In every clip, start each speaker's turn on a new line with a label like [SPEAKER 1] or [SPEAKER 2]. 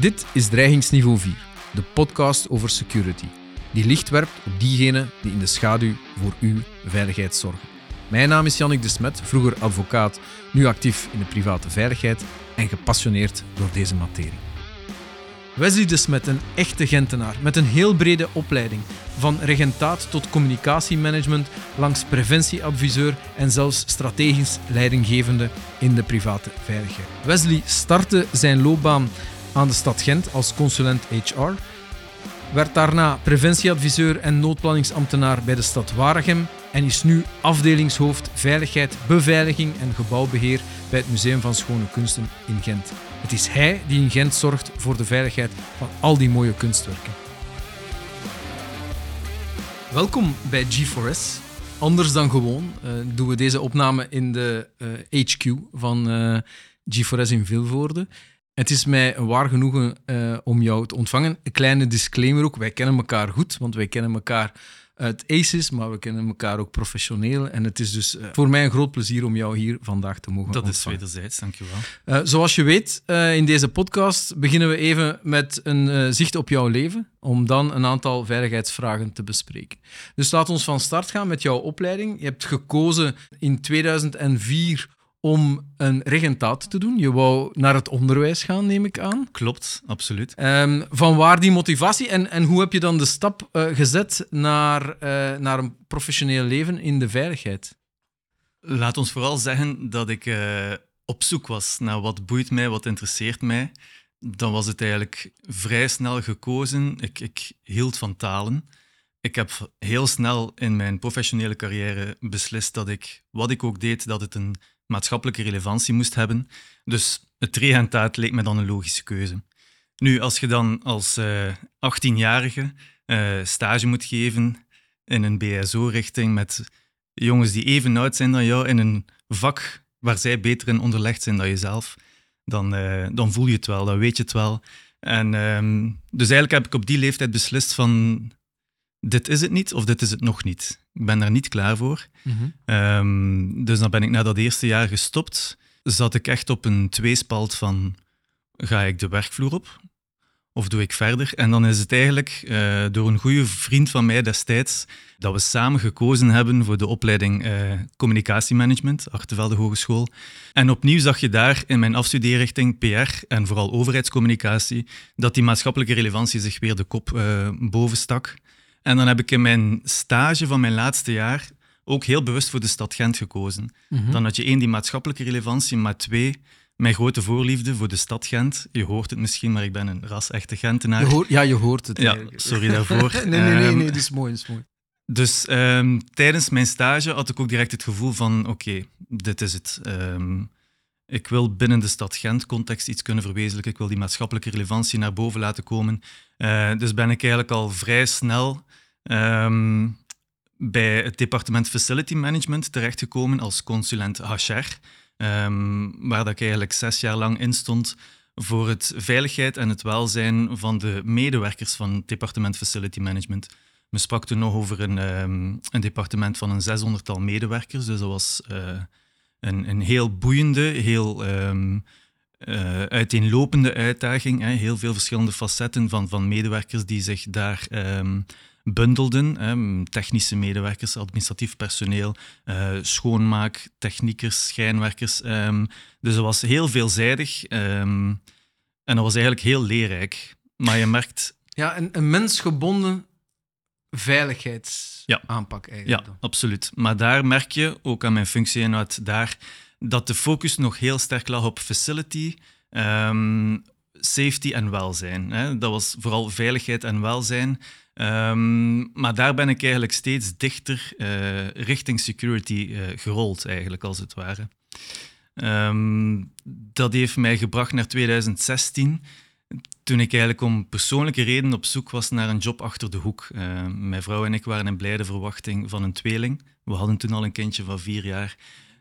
[SPEAKER 1] Dit is Dreigingsniveau 4, de podcast over security, die licht werpt op diegenen die in de schaduw voor uw veiligheid zorgen. Mijn naam is Jannik de Smet, vroeger advocaat, nu actief in de private veiligheid en gepassioneerd door deze materie. Wesley de Smet, een echte Gentenaar met een heel brede opleiding, van regentaat tot communicatiemanagement, langs preventieadviseur en zelfs strategisch leidinggevende in de private veiligheid. Wesley startte zijn loopbaan aan de stad Gent als consulent HR, werd daarna preventieadviseur en noodplanningsambtenaar bij de stad Waregem en is nu afdelingshoofd Veiligheid, Beveiliging en Gebouwbeheer bij het Museum van Schone Kunsten in Gent. Het is hij die in Gent zorgt voor de veiligheid van al die mooie kunstwerken. Welkom bij G4S. Anders dan gewoon uh, doen we deze opname in de HQ van uh, G4S in Vilvoorde. Het is mij een waar genoegen om jou te ontvangen. Een kleine disclaimer ook. Wij kennen elkaar goed, want wij kennen elkaar uit ACES, maar we kennen elkaar ook professioneel. En het is dus uh, voor mij een groot plezier om jou hier vandaag te mogen
[SPEAKER 2] Dat
[SPEAKER 1] ontvangen.
[SPEAKER 2] is wederzijds, dankjewel.
[SPEAKER 1] Uh, zoals je weet, uh, in deze podcast beginnen we even met een zicht op jouw leven, om dan een aantal veiligheidsvragen te bespreken. Dus laat ons van start gaan met jouw opleiding. Je hebt gekozen in 2004 om een regentaat te doen. Je wou naar het onderwijs gaan, neem ik aan.
[SPEAKER 2] Klopt, absoluut.
[SPEAKER 1] Um, van waar die motivatie en, en hoe heb je dan de stap uh, gezet naar, uh, naar een professioneel leven in de veiligheid?
[SPEAKER 2] Laat ons vooral zeggen dat ik uh, op zoek was naar wat boeit mij, wat interesseert mij. Dan was het eigenlijk vrij snel gekozen. Ik, ik hield van talen. Ik heb heel snel in mijn professionele carrière beslist dat ik, wat ik ook deed, dat het een maatschappelijke relevantie moest hebben. Dus het regentaat leek me dan een logische keuze. Nu, als je dan als uh, 18-jarige uh, stage moet geven in een BSO-richting met jongens die even oud zijn dan jou in een vak waar zij beter in onderlegd zijn dan jezelf, dan, uh, dan voel je het wel, dan weet je het wel. En um, dus eigenlijk heb ik op die leeftijd beslist van dit is het niet of dit is het nog niet. Ik ben daar niet klaar voor. Mm-hmm. Um, dus dan ben ik na dat eerste jaar gestopt. Zat ik echt op een tweespalt van, ga ik de werkvloer op? Of doe ik verder? En dan is het eigenlijk uh, door een goede vriend van mij destijds dat we samen gekozen hebben voor de opleiding uh, Communicatiemanagement, Achtervelde Hogeschool. En opnieuw zag je daar in mijn afstudeerrichting PR en vooral overheidscommunicatie dat die maatschappelijke relevantie zich weer de kop uh, boven stak. En dan heb ik in mijn stage van mijn laatste jaar ook heel bewust voor de stad Gent gekozen. Mm-hmm. Dan had je één, die maatschappelijke relevantie, maar twee, mijn grote voorliefde voor de stad Gent. Je hoort het misschien, maar ik ben een ras-echte Gentenaar.
[SPEAKER 1] Je hoort, ja, je hoort het.
[SPEAKER 2] Ja, sorry daarvoor.
[SPEAKER 1] nee, nee, nee, nee, dat is mooi, dat is mooi.
[SPEAKER 2] Dus um, tijdens mijn stage had ik ook direct het gevoel van, oké, okay, dit is het. Um, ik wil binnen de stad Gent context iets kunnen verwezenlijken. Ik wil die maatschappelijke relevantie naar boven laten komen. Uh, dus ben ik eigenlijk al vrij snel um, bij het departement Facility Management terechtgekomen als consulent HR, um, waar dat ik eigenlijk zes jaar lang in stond voor het veiligheid en het welzijn van de medewerkers van het departement Facility Management. We sprak toen nog over een, um, een departement van een zeshonderdtal medewerkers, dus dat was uh, een, een heel boeiende, heel um, uiteenlopende uitdaging. Hè. Heel veel verschillende facetten van, van medewerkers die zich daar um, bundelden. Hè. Technische medewerkers, administratief personeel, uh, schoonmaak, techniekers, schijnwerkers. Um, dus dat was heel veelzijdig en dat was eigenlijk heel leerrijk. Maar je merkt...
[SPEAKER 1] Ja, een mensgebonden veiligheidsaanpak ja. eigenlijk.
[SPEAKER 2] Ja, absoluut. Maar daar merk je, ook aan mijn functie en uit daar, dat de focus nog heel sterk lag op facility, um, safety en welzijn. Hè. Dat was vooral veiligheid en welzijn. Um, maar daar ben ik eigenlijk steeds dichter uh, richting security uh, gerold, eigenlijk, als het ware. Um, dat heeft mij gebracht naar 2016 toen ik eigenlijk om persoonlijke redenen op zoek was naar een job achter de hoek. Uh, mijn vrouw en ik waren in blijde verwachting van een tweeling. We hadden toen al een kindje van vier jaar.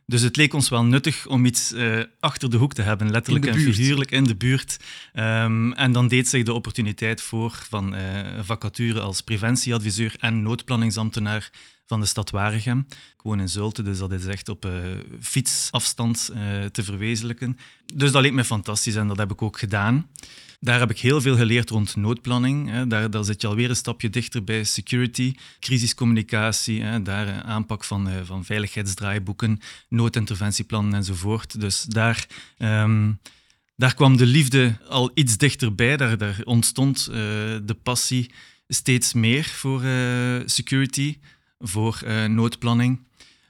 [SPEAKER 2] Dus het leek ons wel nuttig om iets uh, achter de hoek te hebben, letterlijk en figuurlijk in de buurt. Um, en dan deed zich de opportuniteit voor van uh, vacature als preventieadviseur en noodplanningsambtenaar van de stad Waregem. Ik woon in Zulte, dus dat is echt op uh, fietsafstand te verwezenlijken. Dus dat leek me fantastisch en dat heb ik ook gedaan. Daar heb ik heel veel geleerd rond noodplanning. Daar, daar zit je alweer een stapje dichter bij security, crisiscommunicatie, daar eh, aanpak van, uh, van veiligheidsdraaiboeken, noodinterventieplannen enzovoort. Dus daar, ehm, daar kwam de liefde al iets dichterbij. Daar, daar ontstond uh, de passie steeds meer voor security, voor noodplanning.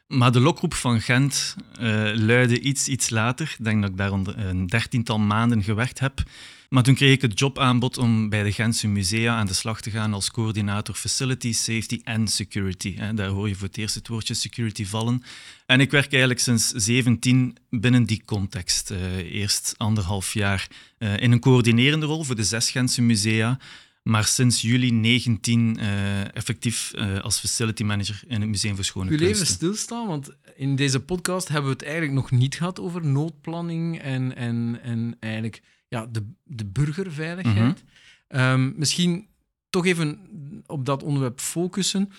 [SPEAKER 2] Maar de lokroep van Gent uh, luidde iets, iets later. Ik denk dat ik daar een dertiental maanden gewerkt heb. Maar toen kreeg ik het jobaanbod om bij de Gentse Musea aan de slag te gaan als coördinator Facility, Safety en Security. Daar hoor je voor het eerst het woordje security vallen. En ik werk eigenlijk sinds 17 binnen die context. Uh, eerst anderhalf jaar uh, in een coördinerende rol voor de zes Gentse musea maar sinds juli 19 uh, effectief uh, als facility manager in het Museum voor Schone
[SPEAKER 1] Kunsten.
[SPEAKER 2] U
[SPEAKER 1] even stilstaan, want in deze podcast hebben we het eigenlijk nog niet gehad over noodplanning en, en, en eigenlijk ja, de, de burgerveiligheid. Mm um, misschien toch even op dat onderwerp focussen.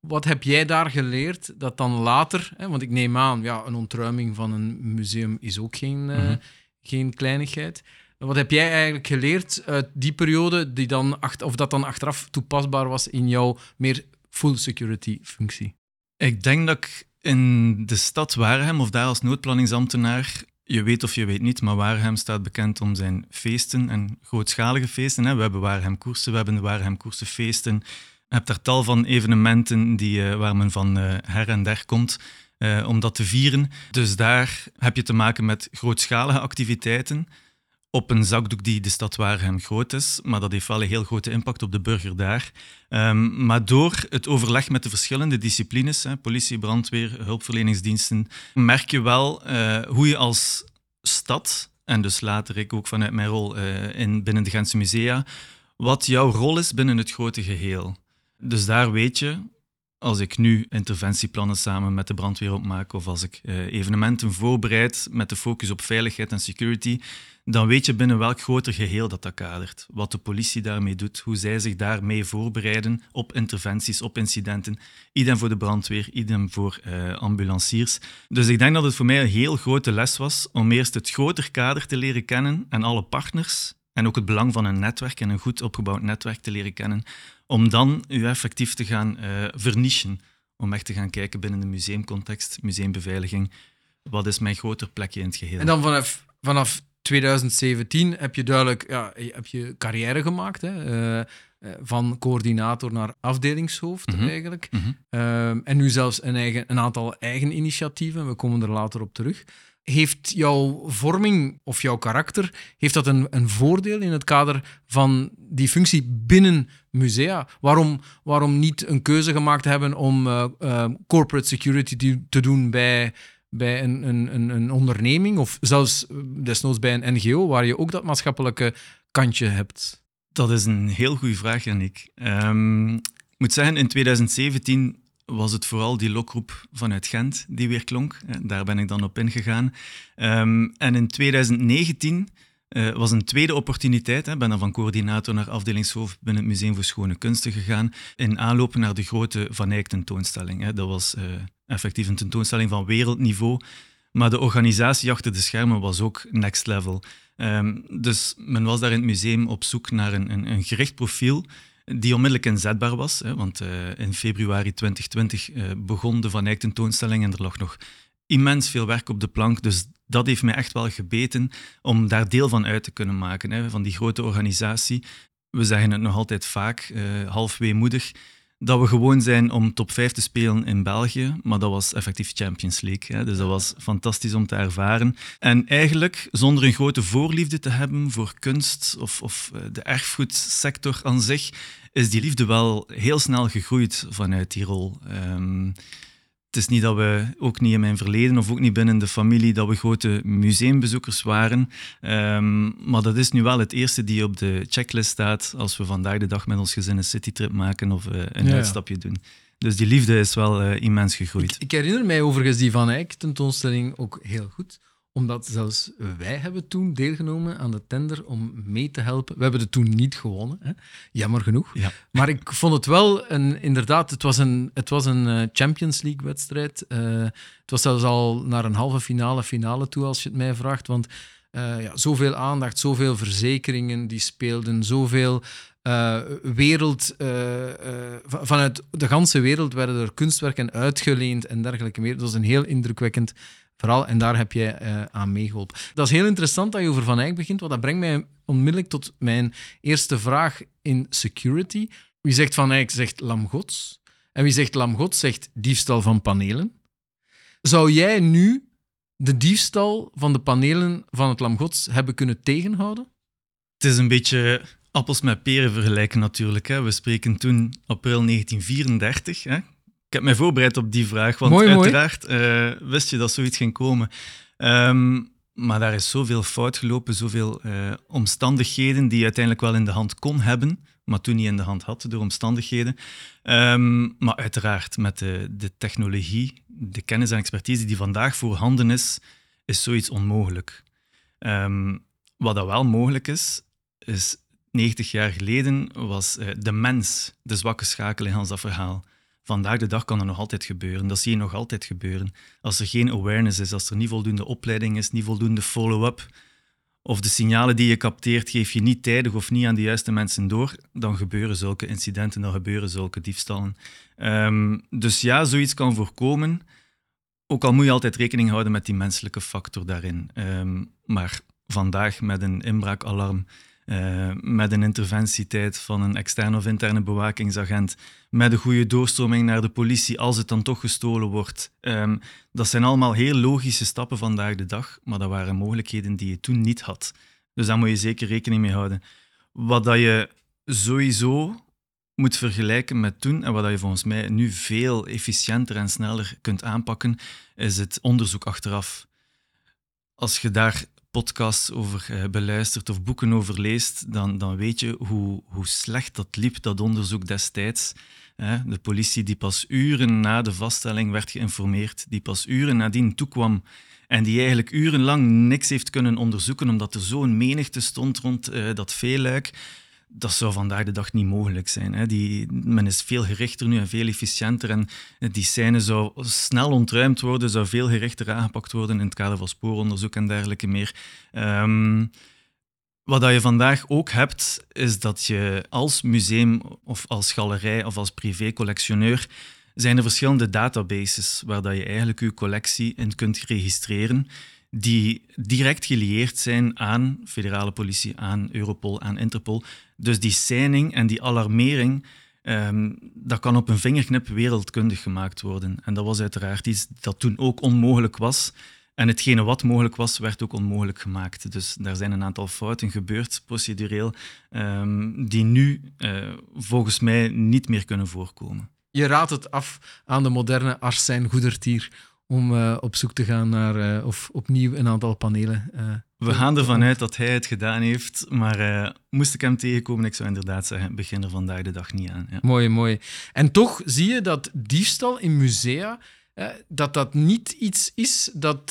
[SPEAKER 1] Wat heb jij daar geleerd dat dan later, hè, want ik neem aan, ja, een ontruiming van een museum is ook geen, mm -hmm. geen kleinigheid. Wat heb jij eigenlijk geleerd uit die periode, die dan of dat dan achteraf toepasbaar was in jouw meer full security functie?
[SPEAKER 2] Ik denk dat ik in de stad Waregem, of daar als noodplanningsambtenaar, je weet of je weet niet, maar Waregem staat bekend om zijn feesten en grootschalige feesten. Hè. We hebben Waregem koersen, we hebben de Waregem koersenfeesten. Je hebt daar tal van evenementen die, uh, waar men van uh, her en der komt. Uh, om dat te vieren. Dus daar heb je te maken met grootschalige activiteiten op een zakdoek die de stad Waregem groot is, maar dat heeft wel een heel grote impact op de burger daar. Um, maar door het overleg met de verschillende disciplines, hè, politie, brandweer, hulpverleningsdiensten, merk je wel uh, hoe je als stad, en dus later ik ook vanuit mijn rol uh, in, binnen de Gentse musea, wat jouw rol is binnen het grote geheel. Dus daar weet je, als ik nu interventieplannen samen met de brandweer opmaak of als ik uh, evenementen voorbereid met de focus op veiligheid en security, dan weet je binnen welk groter geheel dat dat kadert. Wat de politie daarmee doet, hoe zij zich daarmee voorbereiden op interventies, op incidenten. Idem voor de brandweer, idem voor uh, ambulanciers. Dus ik denk dat het voor mij een heel grote les was om eerst het groter kader te leren kennen en alle partners. En ook het belang van een netwerk en een goed opgebouwd netwerk te leren kennen. Om dan u effectief te gaan uh, vernichen. Om echt te gaan kijken binnen de museumcontext, museumbeveiliging. Wat is mijn groter plekje in het geheel?
[SPEAKER 1] En dan vanaf, vanaf 2017 heb je duidelijk ja, heb je carrière gemaakt. Hè? Uh, van coördinator naar afdelingshoofd mm -hmm. eigenlijk. Mm -hmm. uh, en nu zelfs een, eigen, een aantal eigen initiatieven. We komen er later op terug. Heeft jouw vorming of jouw karakter heeft dat een, een voordeel in het kader van die functie binnen musea? Waarom, waarom niet een keuze gemaakt hebben om uh, corporate security te, te doen bij bij een, een, een onderneming of zelfs desnoods bij een NGO, waar je ook dat maatschappelijke kantje hebt?
[SPEAKER 2] Dat is een heel goede vraag, Janik. Um, ik moet zeggen, in 2017 was het vooral die lokroep vanuit Gent die weer klonk. Daar ben ik dan op ingegaan. Um, en in 2019 uh, was een tweede opportuniteit. Ik ben dan van coördinator naar afdelingshoofd binnen het Museum voor Schone Kunsten gegaan. In aanloop naar de grote Van Eyck tentoonstelling. Hè. Dat was effectief een tentoonstelling van wereldniveau. Maar de organisatie achter de schermen was ook next level. Um, dus men was daar in het museum op zoek naar een, een, een gericht profiel die onmiddellijk inzetbaar was. Hè, want uh, in februari 2020 uh, begon de Van Eyck tentoonstelling en er lag nog immens veel werk op de plank. Dus dat heeft mij echt wel gebeten om daar deel van uit te kunnen maken, hè, van die grote organisatie. We zeggen het nog altijd vaak, uh, half weemoedig, dat we gewoon zijn om top 5 te spelen in België, maar dat was effectief Champions League. Hè. Dus dat was fantastisch om te ervaren. En eigenlijk, zonder een grote voorliefde te hebben voor kunst of, of eh, de erfgoedsector aan zich, is die liefde wel heel snel gegroeid vanuit die rol. Um, het is niet dat we, ook niet in mijn verleden of ook niet binnen de familie, dat we grote museumbezoekers waren. Um, maar dat is nu wel het eerste die op de checklist staat als we vandaag de dag met ons gezin een citytrip maken of uh, een ja, uitstapje doen. Dus die liefde is wel uh, immens gegroeid.
[SPEAKER 1] Ik, ik, herinner mij overigens die Van Eyck tentoonstelling ook heel goed omdat zelfs wij hebben toen deelgenomen aan de tender om mee te helpen. We hebben het toen niet gewonnen, hè? jammer genoeg.
[SPEAKER 2] Ja.
[SPEAKER 1] Maar ik vond het wel een, inderdaad, het was een, het was een uh, Champions League wedstrijd. Uh, het was zelfs al naar een halve finale, finale toe, als je het mij vraagt. Want ja, zoveel aandacht, zoveel verzekeringen die speelden, zoveel uh, wereld, vanuit de ganse wereld werden er kunstwerken uitgeleend en dergelijke meer. Dat was een heel indrukwekkend verhaal en daar heb jij aan meegeholpen. Dat is heel interessant dat je over Van Eyck begint, want dat brengt mij onmiddellijk tot mijn eerste vraag in security. Wie zegt Van Eyck zegt lam gods en wie zegt lam gods zegt diefstal van panelen. Zou jij nu de diefstal van de panelen van het lam gods hebben kunnen tegenhouden?
[SPEAKER 2] Het is een beetje appels met peren vergelijken natuurlijk. Hè. We spreken toen april 1934. Hè. Ik heb mij voorbereid op die vraag, want uiteraard uh, wist je dat zoiets ging komen. Um, maar daar is zoveel fout gelopen, zoveel uh, omstandigheden die je uiteindelijk wel in de hand kon hebben, maar toen niet in de hand had door omstandigheden. Um, maar uiteraard, met de, de technologie, de kennis en expertise die vandaag voorhanden is, is zoiets onmogelijk. Um, wat dat wel mogelijk is, is 90 jaar geleden was uh, de mens de zwakke schakel in dat verhaal. Vandaag de dag kan dat nog altijd gebeuren. Dat zie je nog altijd gebeuren. Als er geen awareness is, als er niet voldoende opleiding is, niet voldoende follow-up, of de signalen die je capteert geef je niet tijdig of niet aan de juiste mensen door, dan gebeuren zulke incidenten, dan gebeuren zulke diefstallen. Um, dus ja, zoiets kan voorkomen. Ook al moet je altijd rekening houden met die menselijke factor daarin. Um, maar vandaag met een inbraakalarm uh, met een interventietijd van een externe of interne bewakingsagent, met een goede doorstroming naar de politie als het dan toch gestolen wordt. Um, dat zijn allemaal heel logische stappen vandaag de dag, maar dat waren mogelijkheden die je toen niet had. Dus daar moet je zeker rekening mee houden. Wat dat je sowieso moet vergelijken met toen en wat je volgens mij nu veel efficiënter en sneller kunt aanpakken, is het onderzoek achteraf. Als je daar podcasts over uh, beluistert of boeken over leest, dan, dan weet je hoe, hoe slecht dat liep, dat onderzoek destijds. de politie die pas uren na de vaststelling werd geïnformeerd, die pas uren nadien toekwam en die eigenlijk urenlang niks heeft kunnen onderzoeken omdat er zo'n menigte stond rond uh, dat veeluik dat zou vandaag de dag niet mogelijk zijn. Hè. Die, men is veel gerichter nu en veel efficiënter. En die scène zou snel ontruimd worden, zou veel gerichter aangepakt worden in het kader van spooronderzoek en dergelijke meer. Um, wat je vandaag ook hebt, is dat je als museum of als galerij of als privé-collectioneur zijn er verschillende databases waar dat je eigenlijk je collectie in kunt registreren die direct gelieerd zijn aan federale politie, aan Europol, aan Interpol. Dus die seining en die alarmering, um, dat kan op een vingerknip wereldkundig gemaakt worden. En dat was uiteraard iets dat toen ook onmogelijk was. En hetgene wat mogelijk was, werd ook onmogelijk gemaakt. Dus daar zijn een aantal fouten gebeurd, procedureel, um, die nu uh, volgens mij niet meer kunnen voorkomen.
[SPEAKER 1] Je raadt het af aan de moderne Arsène Goedertier om uh, op zoek te gaan naar, uh, of opnieuw een aantal panelen. Uh,
[SPEAKER 2] We gaan ervan uit dat hij het gedaan heeft, maar moest ik hem tegenkomen, ik zou inderdaad zeggen, begin er vandaag de dag niet aan. Ja.
[SPEAKER 1] Mooi, mooi. En toch zie je dat diefstal in musea, dat dat niet iets is dat,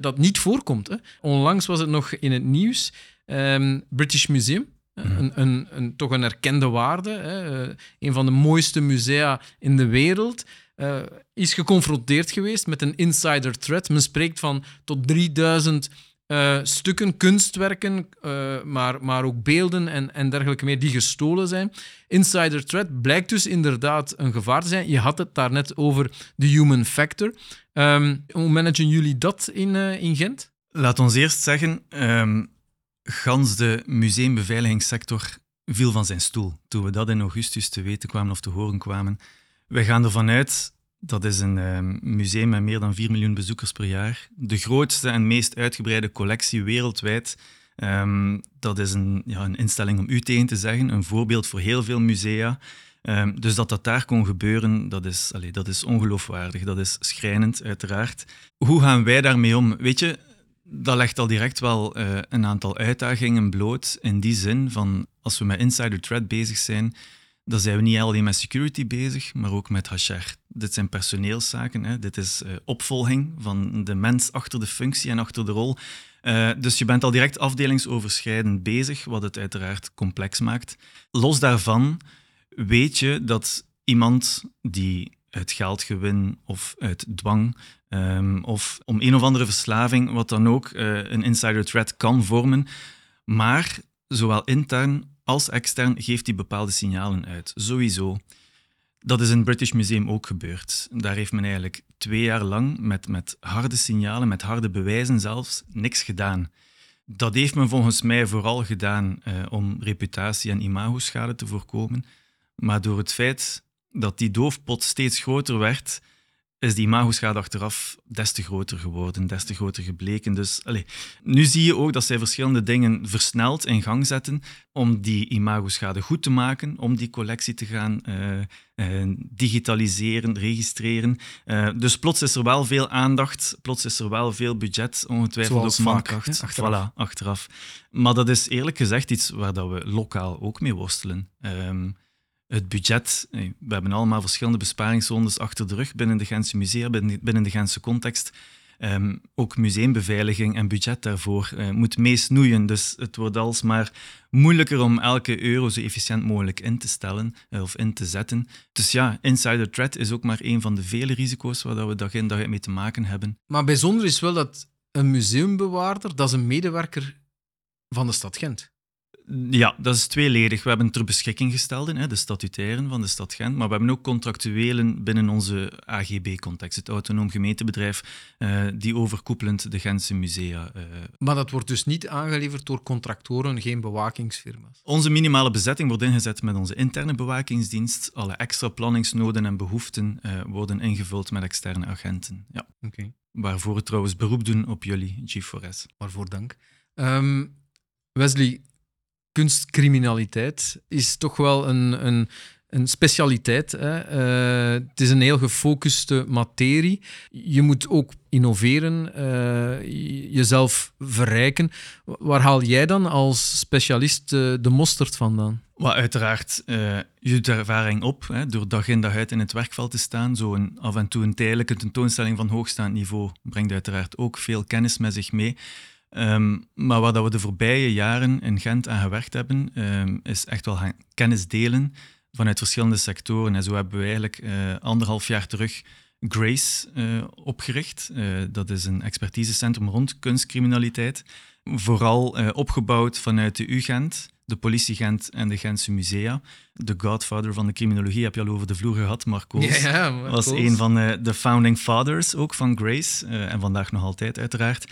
[SPEAKER 1] dat niet voorkomt. Hè? Onlangs was het nog in het nieuws, um, British Museum, Mhm. Een, een, een, toch een erkende waarde. Hè. Een van de mooiste musea in de wereld. Uh, is geconfronteerd geweest met een insider threat. Men spreekt van tot 3000 uh, eh, stukken, kunstwerken, uh, maar, maar ook beelden en, en dergelijke meer die gestolen zijn. Insider threat blijkt dus inderdaad een gevaar te zijn. Je had het daarnet over de human factor. Um, hoe managen jullie dat in, in Gent?
[SPEAKER 2] Laat ons eerst zeggen, um, gans de museumbeveiligingssector viel van zijn stoel toen we dat in augustus te weten kwamen of te horen kwamen. Wij gaan ervan uit, dat is een um, museum met meer dan 4 miljoen bezoekers per jaar. De grootste en meest uitgebreide collectie wereldwijd. Um, dat is een, ja, een instelling om u tegen te zeggen, een voorbeeld voor heel veel musea. Um, dus dat dat daar kon gebeuren, dat is, allez, dat is ongeloofwaardig, dat is schrijnend, uiteraard. Hoe gaan wij daarmee om? Weet je, dat legt al direct wel uh, een aantal uitdagingen bloot. In die zin van, als we met insider threat bezig zijn, dan zijn we niet alleen met security bezig, maar ook met HR. Dit zijn personeelszaken, hè. dit is uh, opvolging van de mens achter de functie en achter de rol. Uh, dus je bent al direct afdelingsoverschrijdend bezig, wat het uiteraard complex maakt. Los daarvan weet je dat iemand die uit geldgewin of uit dwang ehm, of om een of andere verslaving, wat dan ook uh, een insider threat kan vormen. Maar zowel intern als extern geeft hij bepaalde signalen uit. Sowieso. Dat is in het British Museum ook gebeurd. Daar heeft men eigenlijk twee jaar lang met, met harde signalen, met harde bewijzen zelfs, niks gedaan. Dat heeft men volgens mij vooral gedaan uh, om reputatie- en imagoschade te voorkomen. Maar door het feit dat die doofpot steeds groter werd, is die imagoschade achteraf des te groter geworden, des te groter gebleken. Dus allez, nu zie je ook dat zij verschillende dingen versneld in gang zetten om die imagoschade goed te maken, om die collectie te gaan uh, uh, digitaliseren, registreren. Uh, dus plots is er wel veel aandacht, plots is er wel veel budget, ongetwijfeld
[SPEAKER 1] Zoals
[SPEAKER 2] ook
[SPEAKER 1] mankracht.
[SPEAKER 2] Achteraf. Voilà, achteraf. Maar dat is eerlijk gezegd iets waar dat we lokaal ook mee worstelen. Um, het budget. We hebben allemaal verschillende besparingszones achter de rug binnen de Gentse musea, binnen de Gentse context. Um, ook museumbeveiliging en budget daarvoor uh, moet meesnoeien. Dus het wordt alsmaar moeilijker om elke euro zo efficiënt mogelijk in te stellen uh, of in te zetten. Dus ja, insider threat is ook maar een van de vele risico's waar we dag in dag uit mee te maken hebben.
[SPEAKER 1] Maar bijzonder is wel dat een museumbewaarder, dat is een medewerker van de stad Gent.
[SPEAKER 2] Ja, dat is tweeledig. We hebben ter beschikking gesteld, de statutairen van de stad Gent, maar we hebben ook contractuelen binnen onze AGB-context, het autonoom gemeentebedrijf, uh, die overkoepelend de Gentse musea. Uh...
[SPEAKER 1] Maar dat wordt dus niet aangeleverd door contractoren, geen bewakingsfirma's?
[SPEAKER 2] Onze minimale bezetting wordt ingezet met onze interne bewakingsdienst. Alle extra planningsnoden en behoeften uh, worden ingevuld met externe agenten. Ja.
[SPEAKER 1] Okay.
[SPEAKER 2] Waarvoor we trouwens beroep doen op jullie, G4S.
[SPEAKER 1] Waarvoor dank. Um, Wesley, kunstcriminaliteit is toch wel een, een, een specialiteit. Hè? Uh, het is een heel gefocuste materie. Je moet ook innoveren, uh, jezelf verrijken. Waar haal jij dan als specialist uh, de mosterd vandaan?
[SPEAKER 2] Well, uiteraard, je doet ervaring op hè, door dag in dag uit in het werkveld te staan. Zo een, af en toe een tijdelijke tentoonstelling van hoogstaand niveau brengt uiteraard ook veel kennis met zich mee. Um, maar dat we de voorbije jaren in Gent aan gewerkt hebben, um, is echt wel gaan kennis delen vanuit verschillende sectoren. En zo hebben we eigenlijk uh, anderhalf jaar terug Grace uh, opgericht. Uh, dat is een expertisecentrum rond kunstcriminaliteit. Vooral opgebouwd vanuit de UGent, de politie Gent en de Gentse musea. De godfather van de criminologie heb je al over de vloer gehad, Marco.
[SPEAKER 1] Ja, ja,
[SPEAKER 2] was een van de founding fathers ook van Grace. en vandaag nog altijd, uiteraard.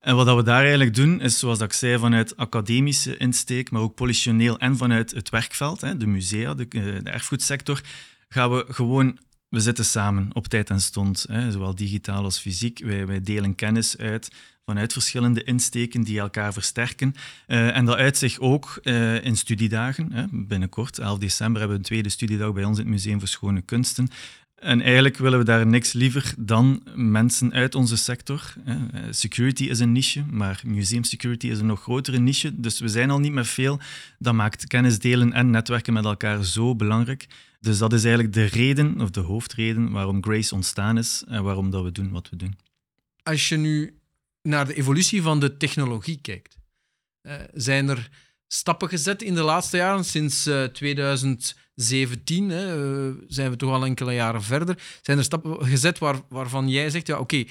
[SPEAKER 2] En wat we daar eigenlijk doen, is zoals ik zei, vanuit academische insteek, maar ook politioneel en vanuit het werkveld, de musea, de, eh, de erfgoedsector, gaan we gewoon we zitten samen op tijd en stond, zowel digitaal als fysiek. Wij, delen kennis uit vanuit verschillende insteken die elkaar versterken. Uh, en dat uit zich ook uh, in studiedagen. Binnenkort, 11 december, hebben we een tweede studiedag bij ons in het Museum voor Schone Kunsten. En eigenlijk willen we daar niks liever dan mensen uit onze sector. Security is een niche, maar museum security is een nog grotere niche. Dus we zijn al niet met veel. Dat maakt kennis delen en netwerken met elkaar zo belangrijk. Dus dat is eigenlijk de reden, of de hoofdreden, waarom Grace ontstaan is en waarom dat we doen wat we doen.
[SPEAKER 1] Als je nu naar de evolutie van de technologie kijkt, zijn er stappen gezet in de laatste jaren, sinds 2017, hè, uh, zijn we toch al enkele jaren verder. Zijn er stappen gezet waar, waarvan jij zegt, ja oké,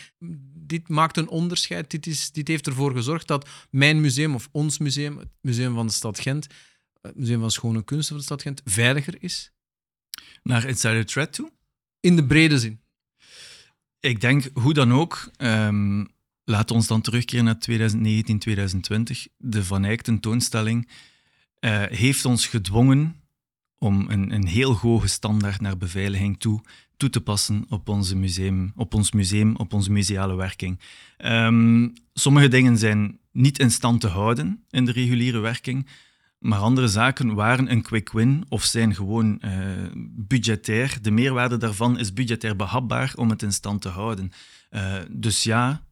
[SPEAKER 1] dit maakt een onderscheid, dit, is, dit heeft ervoor gezorgd dat mijn museum of ons museum, het museum van de stad Gent, het museum van schone kunsten van de stad Gent, veiliger is?
[SPEAKER 2] Naar insider threat toe?
[SPEAKER 1] In de brede zin.
[SPEAKER 2] Ik denk, hoe dan ook, um, Laat ons dan terugkeren naar 2019, 2020. De Van Eyck tentoonstelling uh, heeft ons gedwongen om een, een heel hoge standaard naar beveiliging toe toe te passen op, onze museum, op ons museum, op onze museale werking. Um, sommige dingen zijn niet in stand te houden in de reguliere werking, maar andere zaken waren een quick win of zijn gewoon uh, budgetair. De meerwaarde daarvan is budgetair behapbaar om het in stand te houden. Uh, dus ja,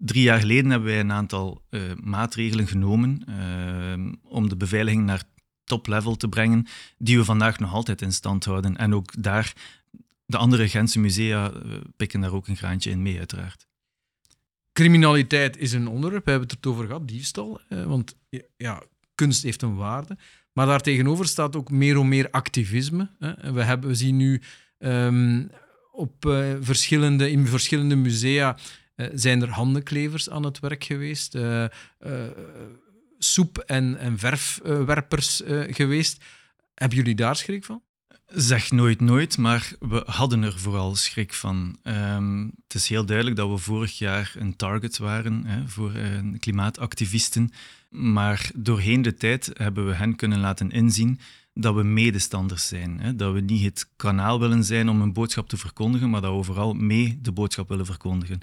[SPEAKER 2] Drie jaar geleden hebben wij een aantal uh, maatregelen genomen uh, om de beveiliging naar top-level te brengen, die we vandaag nog altijd in stand houden. En ook daar, de andere Gentse musea uh, pikken daar ook een graantje in mee, uiteraard.
[SPEAKER 1] Criminaliteit is een onderwerp, we hebben het over gehad, diefstal. want ja, kunst heeft een waarde. Maar daartegenover staat ook meer en meer activisme. We, hebben, we zien nu um, op uh, verschillende, in verschillende musea zijn er handenklevers aan het werk geweest, soep- en, en verfwerpers geweest. Hebben jullie daar schrik van?
[SPEAKER 2] Zeg nooit nooit, maar we hadden er vooral schrik van. Um, het is heel duidelijk dat we vorig jaar een target waren hè, voor uh, klimaatactivisten. Maar doorheen de tijd hebben we hen kunnen laten inzien dat we medestanders zijn. Hè? Dat we niet het kanaal willen zijn om een boodschap te verkondigen, maar dat we vooral mee de boodschap willen verkondigen.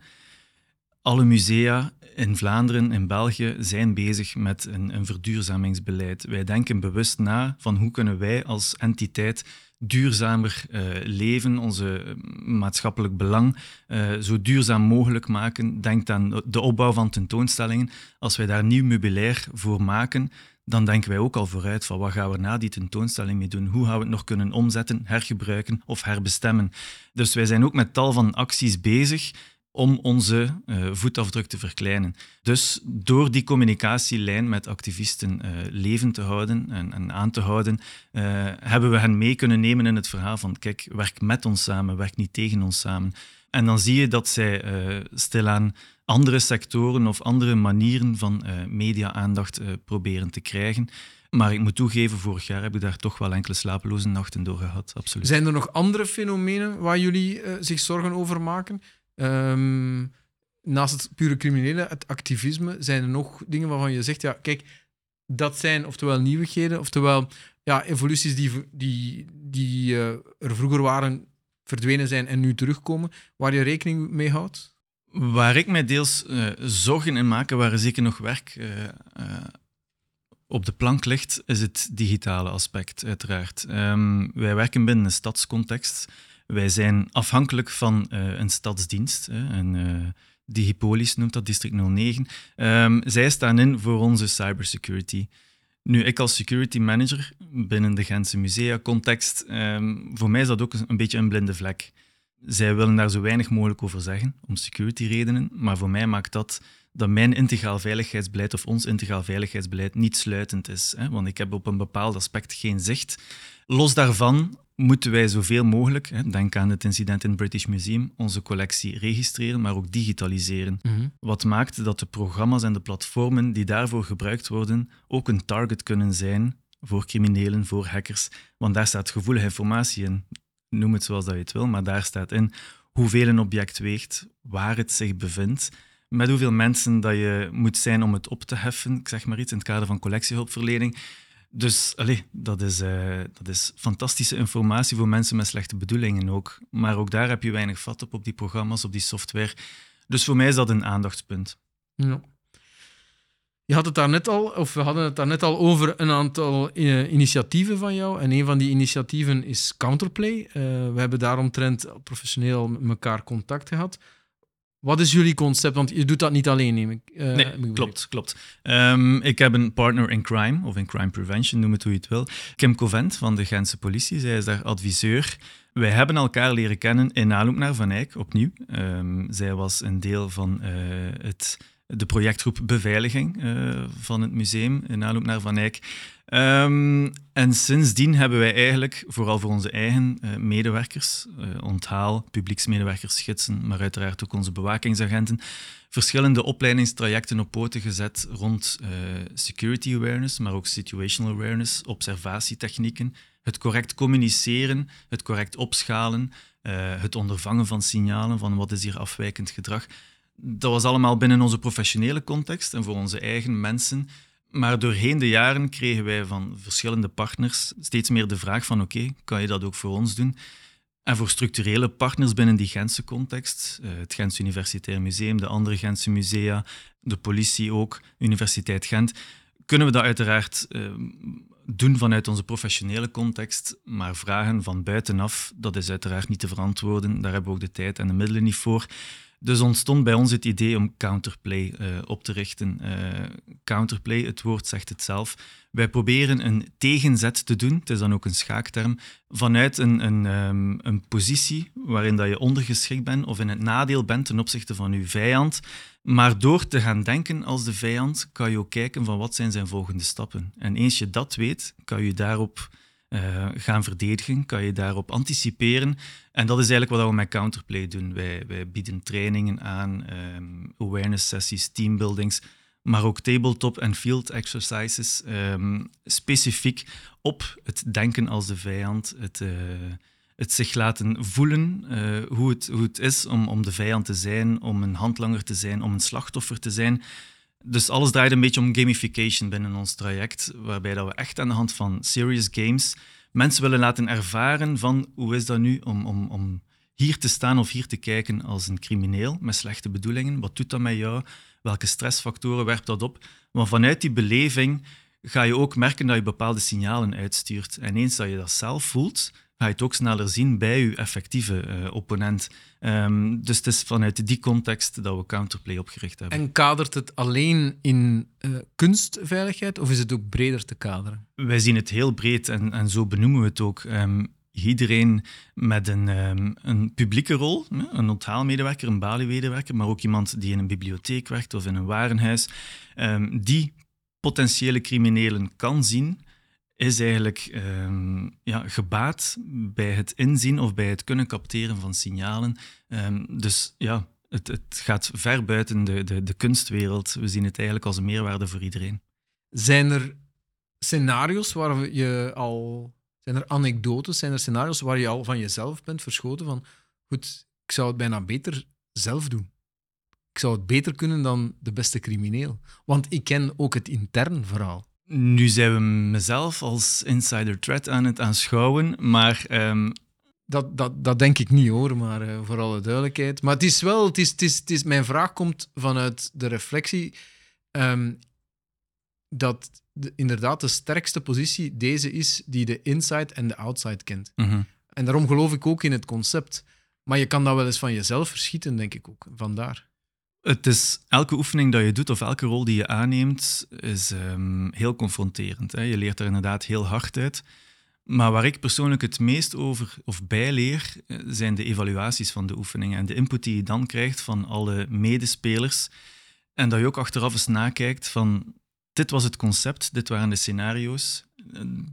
[SPEAKER 2] Alle musea in Vlaanderen en België zijn bezig met een, een verduurzamingsbeleid. Wij denken bewust na van hoe kunnen wij als entiteit duurzamer uh, leven, onze eh, maatschappelijk belang uh, zo duurzaam mogelijk maken. Denk aan de opbouw van tentoonstellingen. Als wij daar nieuw meubilair voor maken, dan denken wij ook al vooruit van wat gaan we na die tentoonstelling mee doen? Hoe gaan we het nog kunnen omzetten, hergebruiken of herbestemmen? Dus wij zijn ook met tal van acties bezig om onze uh, voetafdruk te verkleinen. Dus door die communicatielijn met activisten uh, levend te houden en, en aan te houden, uh, hebben we hen mee kunnen nemen in het verhaal van kijk, werk met ons samen, werk niet tegen ons samen. En dan zie je dat zij stilaan andere sectoren of andere manieren van media-aandacht proberen te krijgen. Maar ik moet toegeven, vorig jaar heb ik daar toch wel enkele slapeloze nachten door gehad. Absoluut.
[SPEAKER 1] Zijn er nog andere fenomenen waar jullie zich zorgen over maken? Um, naast het pure criminele, het activisme, zijn er nog dingen waarvan je zegt, ja, kijk, dat zijn oftewel nieuwigheden, oftewel ja, evoluties die, die, die uh, er vroeger waren, verdwenen zijn en nu terugkomen, waar je rekening mee houdt?
[SPEAKER 2] Waar ik mij deels uh, zorgen in maak, waar zeker nog werk uh, op de plank ligt, is het digitale aspect, uiteraard. Um, wij werken binnen een stadscontext. Wij zijn afhankelijk van uh, een stadsdienst, een uh, Digipolis noemt dat, District 09. Um, ehm, zij staan in voor onze cybersecurity. Nu, ik als security manager binnen de Gentse musea-context, um, voor mij is dat ook een beetje een blinde vlek. Zij willen daar zo weinig mogelijk over zeggen, om security redenen, maar voor mij maakt dat dat mijn integraal veiligheidsbeleid of ons integraal veiligheidsbeleid niet sluitend is. Hè? Want ik heb op een bepaald aspect geen zicht. Los daarvan moeten wij zoveel mogelijk, hè, denk aan het incident in het British Museum, onze collectie registreren, maar ook digitaliseren. Mhm. Wat maakt dat de programma's en de platformen die daarvoor gebruikt worden ook een target kunnen zijn voor criminelen, voor hackers. Want daar staat gevoelige informatie in. Noem het zoals dat je het wil, maar daar staat in hoeveel een object weegt, waar het zich bevindt met hoeveel mensen dat je moet zijn om het op te heffen, ik zeg maar iets, in het kader van collectiehulpverlening. Dus allez, dat, is, uh, dat is fantastische informatie voor mensen met slechte bedoelingen ook. Maar ook daar heb je weinig vat op, op die programma's, op die software. Dus voor mij is dat een aandachtspunt. Ja.
[SPEAKER 1] Je had het daar net al, of we hadden het daar net al over een aantal uh, initiatieven van jou. En een van die initiatieven is Counterplay. Uh, we hebben daaromtrent professioneel met elkaar contact gehad. Wat is jullie concept? Want je doet dat niet alleen, neem ik.
[SPEAKER 2] Uh, nee, klopt, klopt. Um, ik heb een partner in crime, of in crime prevention, noem het hoe je het wil. Kim Covent van de Gentse politie, zij is daar adviseur. Wij hebben elkaar leren kennen in aanloop naar Van Eyck, opnieuw. Um, zij was een deel van uh, het, de projectgroep Beveiliging uh, van het museum in aanloop naar Van Eyck. Um, en sindsdien hebben wij eigenlijk, vooral voor onze eigen uh, medewerkers, uh, onthaal, publieksmedewerkers, gidsen, maar uiteraard ook onze bewakingsagenten, verschillende opleidingstrajecten op poten gezet rond security awareness, maar ook situational awareness, observatietechnieken, het correct communiceren, het correct opschalen, het ondervangen van signalen van wat is hier afwijkend gedrag. Dat was allemaal binnen onze professionele context en voor onze eigen mensen maar doorheen de jaren kregen wij van verschillende partners steeds meer de vraag van oké, kan je dat ook voor ons doen? En voor structurele partners binnen die Gentse context, eh, het Gents Universitair Museum, de andere Gentse musea, de politie ook, Universiteit Gent, kunnen we dat uiteraard uh, doen vanuit onze professionele context, maar vragen van buitenaf, dat is uiteraard niet te verantwoorden. Daar hebben we ook de tijd en de middelen niet voor. Dus ontstond bij ons het idee om Counterplay uh, op te richten. Uh, counterplay, het woord zegt het zelf. Wij proberen een tegenzet te doen, het is dan ook een schaakterm, vanuit een, een, um, een positie waarin dat je ondergeschikt bent of in het nadeel bent ten opzichte van je vijand. Maar door te gaan denken als de vijand, kan je ook kijken van wat zijn zijn volgende stappen. En eens je dat weet, kan je daarop uh, gaan verdedigen? Kan je daarop anticiperen? En dat is eigenlijk wat we met Counterplay doen. Wij, wij bieden trainingen aan, um, awareness sessies, teambuildings, maar ook tabletop en field exercises, um, specifiek op het denken als de vijand, het, uh, het zich laten voelen, uh, hoe, het, hoe het is om, om de vijand te zijn, om een handlanger te zijn, om een slachtoffer te zijn. Dus alles draait een beetje om gamification binnen ons traject, waarbij dat we echt aan de hand van serious games mensen willen laten ervaren van hoe is dat nu om, om, om hier te staan of hier te kijken als een crimineel met slechte bedoelingen. Wat doet dat met jou? Welke stressfactoren werpt dat op? Maar vanuit die beleving ga je ook merken dat je bepaalde signalen uitstuurt. En eens dat je dat zelf voelt, ga je het ook sneller zien bij je effectieve uh, opponent. Um, dus het is vanuit die context dat we Counterplay opgericht hebben.
[SPEAKER 1] En kadert het alleen in uh, kunstveiligheid of is het ook breder te kaderen?
[SPEAKER 2] Wij zien het heel breed en, en zo benoemen we het ook. Um, iedereen met een, um, een publieke rol, een onthaalmedewerker, een baliemedewerker, maar ook iemand die in een bibliotheek werkt of in een warenhuis, die potentiële criminelen kan zien is eigenlijk um, ja, gebaat bij het inzien of bij het kunnen capteren van signalen. Um, dus ja, het, het, gaat ver buiten de, de, de kunstwereld. We zien het eigenlijk als een meerwaarde voor iedereen.
[SPEAKER 1] Zijn er scenario's waar je al. Zijn er anekdotes, zijn er scenario's waar je al van jezelf bent verschoten? Van goed, ik zou het bijna beter zelf doen. Ik zou het beter kunnen dan de beste crimineel. Want ik ken ook het intern verhaal.
[SPEAKER 2] Nu zijn we mezelf als insider threat aan het aanschouwen, maar... Um...
[SPEAKER 1] Dat, dat, dat denk ik niet hoor, maar uh, voor alle duidelijkheid. Maar het is wel, het is, het is, het is, mijn vraag komt vanuit de reflectie um, dat de, inderdaad de sterkste positie deze is die de inside en de outside kent.
[SPEAKER 2] Mm -hmm.
[SPEAKER 1] En daarom geloof ik ook in het concept. Maar je kan dat wel eens van jezelf verschieten, denk ik ook. Vandaar.
[SPEAKER 2] Het is elke oefening dat je doet of elke rol die je aanneemt, is um, heel confronterend. Hè. Je leert er inderdaad heel hard uit. Maar waar ik persoonlijk het meest over of bij leer, eh, zijn de evaluaties van de oefeningen en de input die je dan krijgt van alle medespelers. En dat je ook achteraf eens nakijkt van dit was het concept, dit waren de scenario's,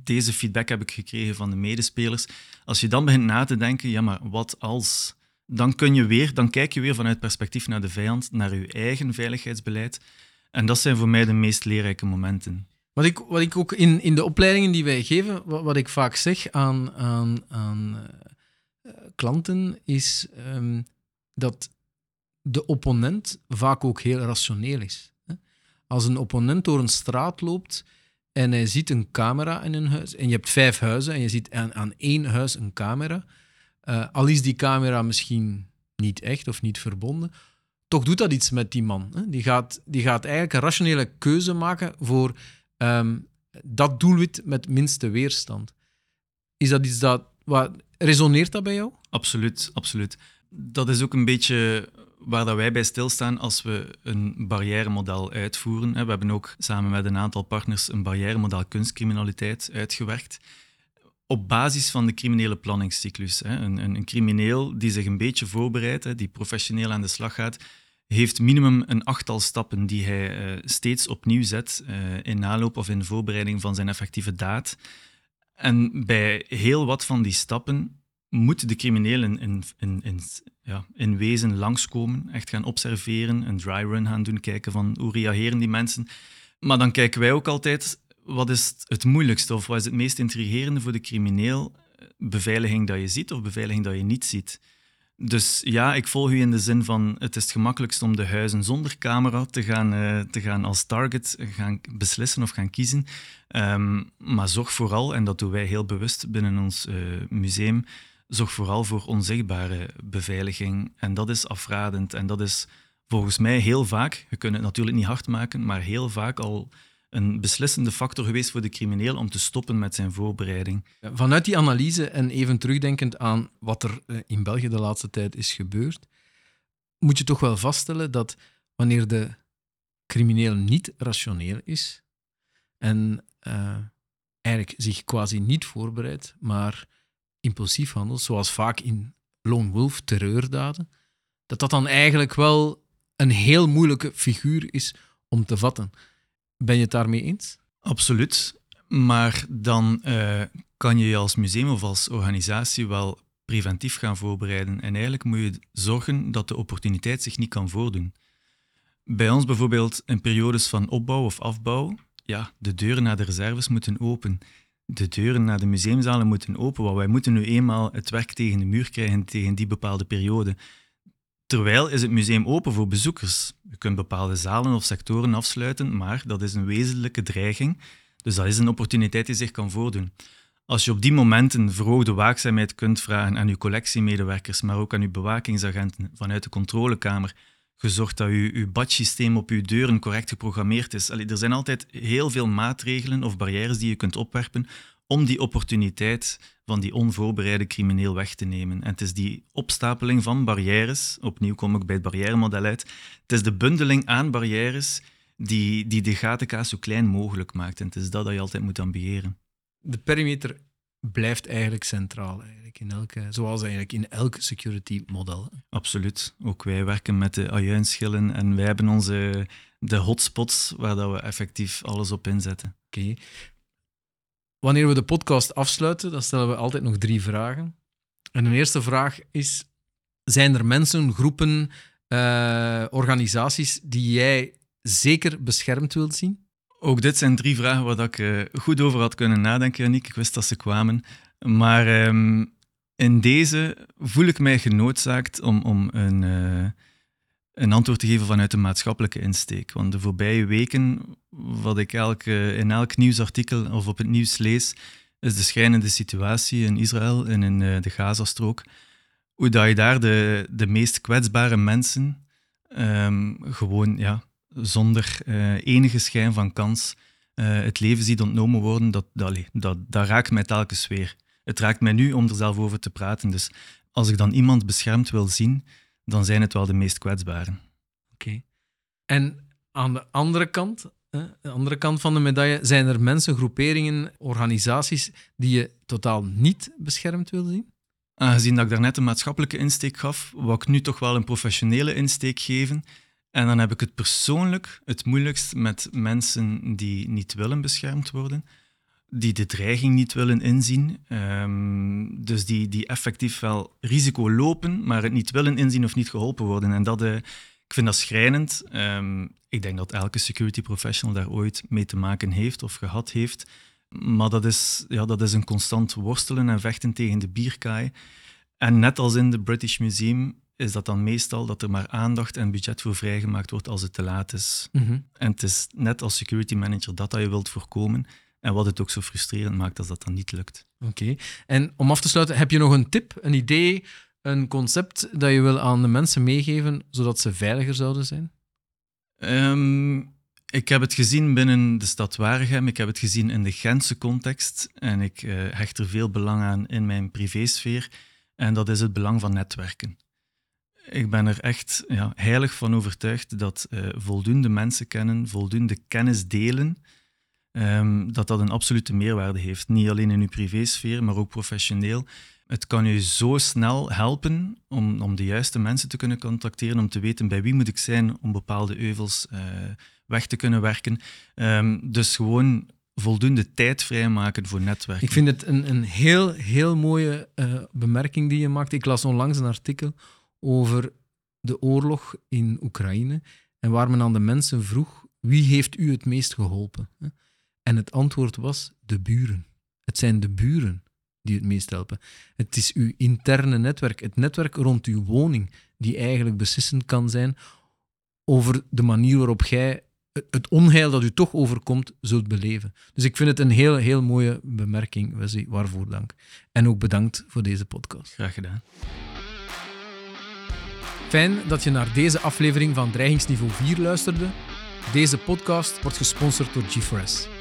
[SPEAKER 2] deze feedback heb ik gekregen van de medespelers. Als je dan begint na te denken, ja maar wat als dan, kun je weer, dan kijk je weer vanuit perspectief naar de vijand, naar je eigen veiligheidsbeleid. En dat zijn voor mij de meest leerrijke momenten.
[SPEAKER 1] Wat ik, wat ik ook in, in de opleidingen die wij geven, wat, wat ik vaak zeg aan, aan, aan uh, klanten, is um, dat de opponent vaak ook heel rationeel is. Als een opponent door een straat loopt en hij ziet een camera in een huis, en je hebt vijf huizen en je ziet aan, aan één huis een camera, uh, al is die camera misschien niet echt of niet verbonden, toch doet dat iets met die man. Hè? Die, gaat, die gaat eigenlijk een rationele keuze maken voor um, dat doelwit met minste weerstand. Is dat iets dat. Wat, resoneert dat bij jou?
[SPEAKER 2] Absoluut, absoluut. Dat is ook een beetje waar dat wij bij stilstaan als we een barrièremodel uitvoeren. We hebben ook samen met een aantal partners een barrièremodel kunstcriminaliteit uitgewerkt op basis van de criminele planningscyclus. Hè. Een, een, een, crimineel die zich een beetje voorbereidt, die professioneel aan de slag gaat, heeft minimum een achttal stappen die hij uh, steeds opnieuw zet uh, in naloop of in voorbereiding van zijn effectieve daad. En bij heel wat van die stappen moet de crimineel in, in, in, ja, in wezen langskomen, echt gaan observeren, een dry run gaan doen, kijken van hoe reageren die mensen. Maar dan kijken wij ook altijd, wat is het moeilijkste of wat is het meest intrigerende voor de crimineel? Beveiliging dat je ziet of beveiliging dat je niet ziet? Dus ja, ik volg u in de zin van het is het gemakkelijkst om de huizen zonder camera te gaan, uh, te gaan als target gaan beslissen of gaan kiezen. Um, maar zorg vooral, en dat doen wij heel bewust binnen ons uh, museum, zorg vooral voor onzichtbare beveiliging. En dat is afradend. En dat is volgens mij heel vaak, je kunt het natuurlijk niet hard maken, maar heel vaak al een beslissende factor geweest voor de crimineel om te stoppen met zijn voorbereiding.
[SPEAKER 1] Vanuit die analyse en even terugdenkend aan wat er eh, in België de laatste tijd is gebeurd, moet je toch wel vaststellen dat wanneer de crimineel niet rationeel is en uh, eigenlijk zich quasi niet voorbereidt, maar impulsief handelt, zoals vaak in Lone Wolf terreurdaden, dat dat dan eigenlijk wel een heel moeilijke figuur is om te vatten. Ben je het daarmee eens?
[SPEAKER 2] Absoluut. Maar dan uh, kan je je als museum of als organisatie wel preventief gaan voorbereiden. En eigenlijk moet je zorgen dat de opportuniteit zich niet kan voordoen. Bij ons bijvoorbeeld in periodes van opbouw of afbouw, ja, de deuren naar de reserves moeten open. De deuren naar de museumzalen moeten open, want wij moeten nu eenmaal het werk tegen de muur krijgen tegen die bepaalde periode. Terwijl is het museum open voor bezoekers. Je kunt bepaalde zalen of sectoren afsluiten, maar dat is een wezenlijke dreiging. Dus dat is een opportuniteit die zich kan voordoen. Als je op die momenten verhoogde waakzaamheid kunt vragen aan uw collectiemedewerkers, maar ook aan uw bewakingsagenten vanuit de controlekamer, gezorgd dat uw, uw badsysteem op uw deuren correct geprogrammeerd is. Allee, er zijn altijd heel veel maatregelen of barrières die je kunt opwerpen om die opportuniteit van die onvoorbereide crimineel weg te nemen. En het is die opstapeling van barrières, opnieuw kom ik bij het barrièremodel uit, het is de bundeling aan barrières die, die de gatenkaas zo klein mogelijk maakt. En het is dat dat je altijd moet ambiëren.
[SPEAKER 1] De perimeter blijft eigenlijk centraal, eigenlijk in elke, zoals eigenlijk in elk security model.
[SPEAKER 2] Absoluut. Ook wij werken met de ajuinschillen en wij hebben onze de hotspots waar dat we effectief alles op inzetten.
[SPEAKER 1] Oké. Wanneer we de podcast afsluiten, dan stellen we altijd nog drie vragen. En de eerste vraag is: zijn er mensen, groepen, uh, organisaties die jij zeker beschermd wilt zien?
[SPEAKER 2] Ook dit zijn drie vragen waar ik uh, goed over had kunnen nadenken, Yannick. Ik wist dat ze kwamen. Maar um, in deze voel ik mij genoodzaakt om, om een, uh, een antwoord te geven vanuit de maatschappelijke insteek. Want de voorbije weken, wat ik in elk nieuwsartikel of op het nieuws lees, is de schrijnende situatie in Israël en in de Gazastrook. Hoe dat je daar de, de meest kwetsbare mensen um, gewoon ja, zonder uh, enige schijn van kans uh, het leven ziet ontnomen worden, dat, dat, dat, dat raakt mij telkens weer. Het raakt mij nu om er zelf over te praten. Dus als ik dan iemand beschermd wil zien, dan zijn het wel de meest kwetsbaren.
[SPEAKER 1] Oké. En aan de andere kant, hè, de andere kant van de medaille, zijn er mensen, groeperingen, organisaties die je totaal niet beschermd wil zien?
[SPEAKER 2] Aangezien dat ik daarnet een maatschappelijke insteek gaf, wil ik nu toch wel een professionele insteek geven. En dan heb ik het persoonlijk het moeilijkst met mensen die niet willen beschermd worden, die de dreiging niet willen inzien, um, dus die, die effectief wel risico lopen, maar het niet willen inzien of niet geholpen worden. En dat, uh, ik vind dat schrijnend. Um, ik denk dat elke security professional daar ooit mee te maken heeft of gehad heeft. Maar dat is, ja, dat is een constant worstelen en vechten tegen de bierkaai. En net als in de British Museum is dat dan meestal dat er maar aandacht en budget voor vrijgemaakt wordt als het te laat is. Mhm. En het is net als security manager dat, dat je wilt voorkomen. En wat het ook zo frustrerend maakt als dat dan niet lukt.
[SPEAKER 1] Oké. En om af te sluiten, heb je nog een tip, een idee, een concept dat je wil aan de mensen meegeven, zodat ze veiliger zouden zijn?
[SPEAKER 2] Um, ik heb het gezien binnen de stad Waregem, ik heb het gezien in de Gentse context en ik uh, hecht er veel belang aan in mijn privésfeer. En dat is het belang van netwerken ik ben er echt ja, heilig van overtuigd dat uh, voldoende mensen kennen, voldoende kennis delen, um, dat dat een absolute meerwaarde heeft. Niet alleen in uw privésfeer, maar ook professioneel. Het kan u zo snel helpen om, om de juiste mensen te kunnen contacteren, om te weten bij wie moet ik zijn om bepaalde euvels uh, weg te kunnen werken. Um, dus gewoon voldoende tijd vrijmaken voor netwerken.
[SPEAKER 1] Ik vind het een, een heel, heel mooie uh, bemerking die je maakt. Ik las onlangs een artikel over de oorlog in Oekraïne en waar men aan de mensen vroeg wie heeft u het meest geholpen? En het antwoord was de buren. Het zijn de buren die het meest helpen. Het is uw interne netwerk, het netwerk rond uw woning, die eigenlijk beslissend kan zijn over de manier waarop jij het onheil dat u toch overkomt, zult beleven. Dus ik vind het een heel, heel mooie bemerking, Wesley. Waarvoor dank. En ook bedankt voor deze podcast.
[SPEAKER 2] Graag gedaan.
[SPEAKER 1] Fijn dat je naar deze aflevering van Dreigingsniveau 4 luisterde. Deze podcast wordt gesponsord door GeForce.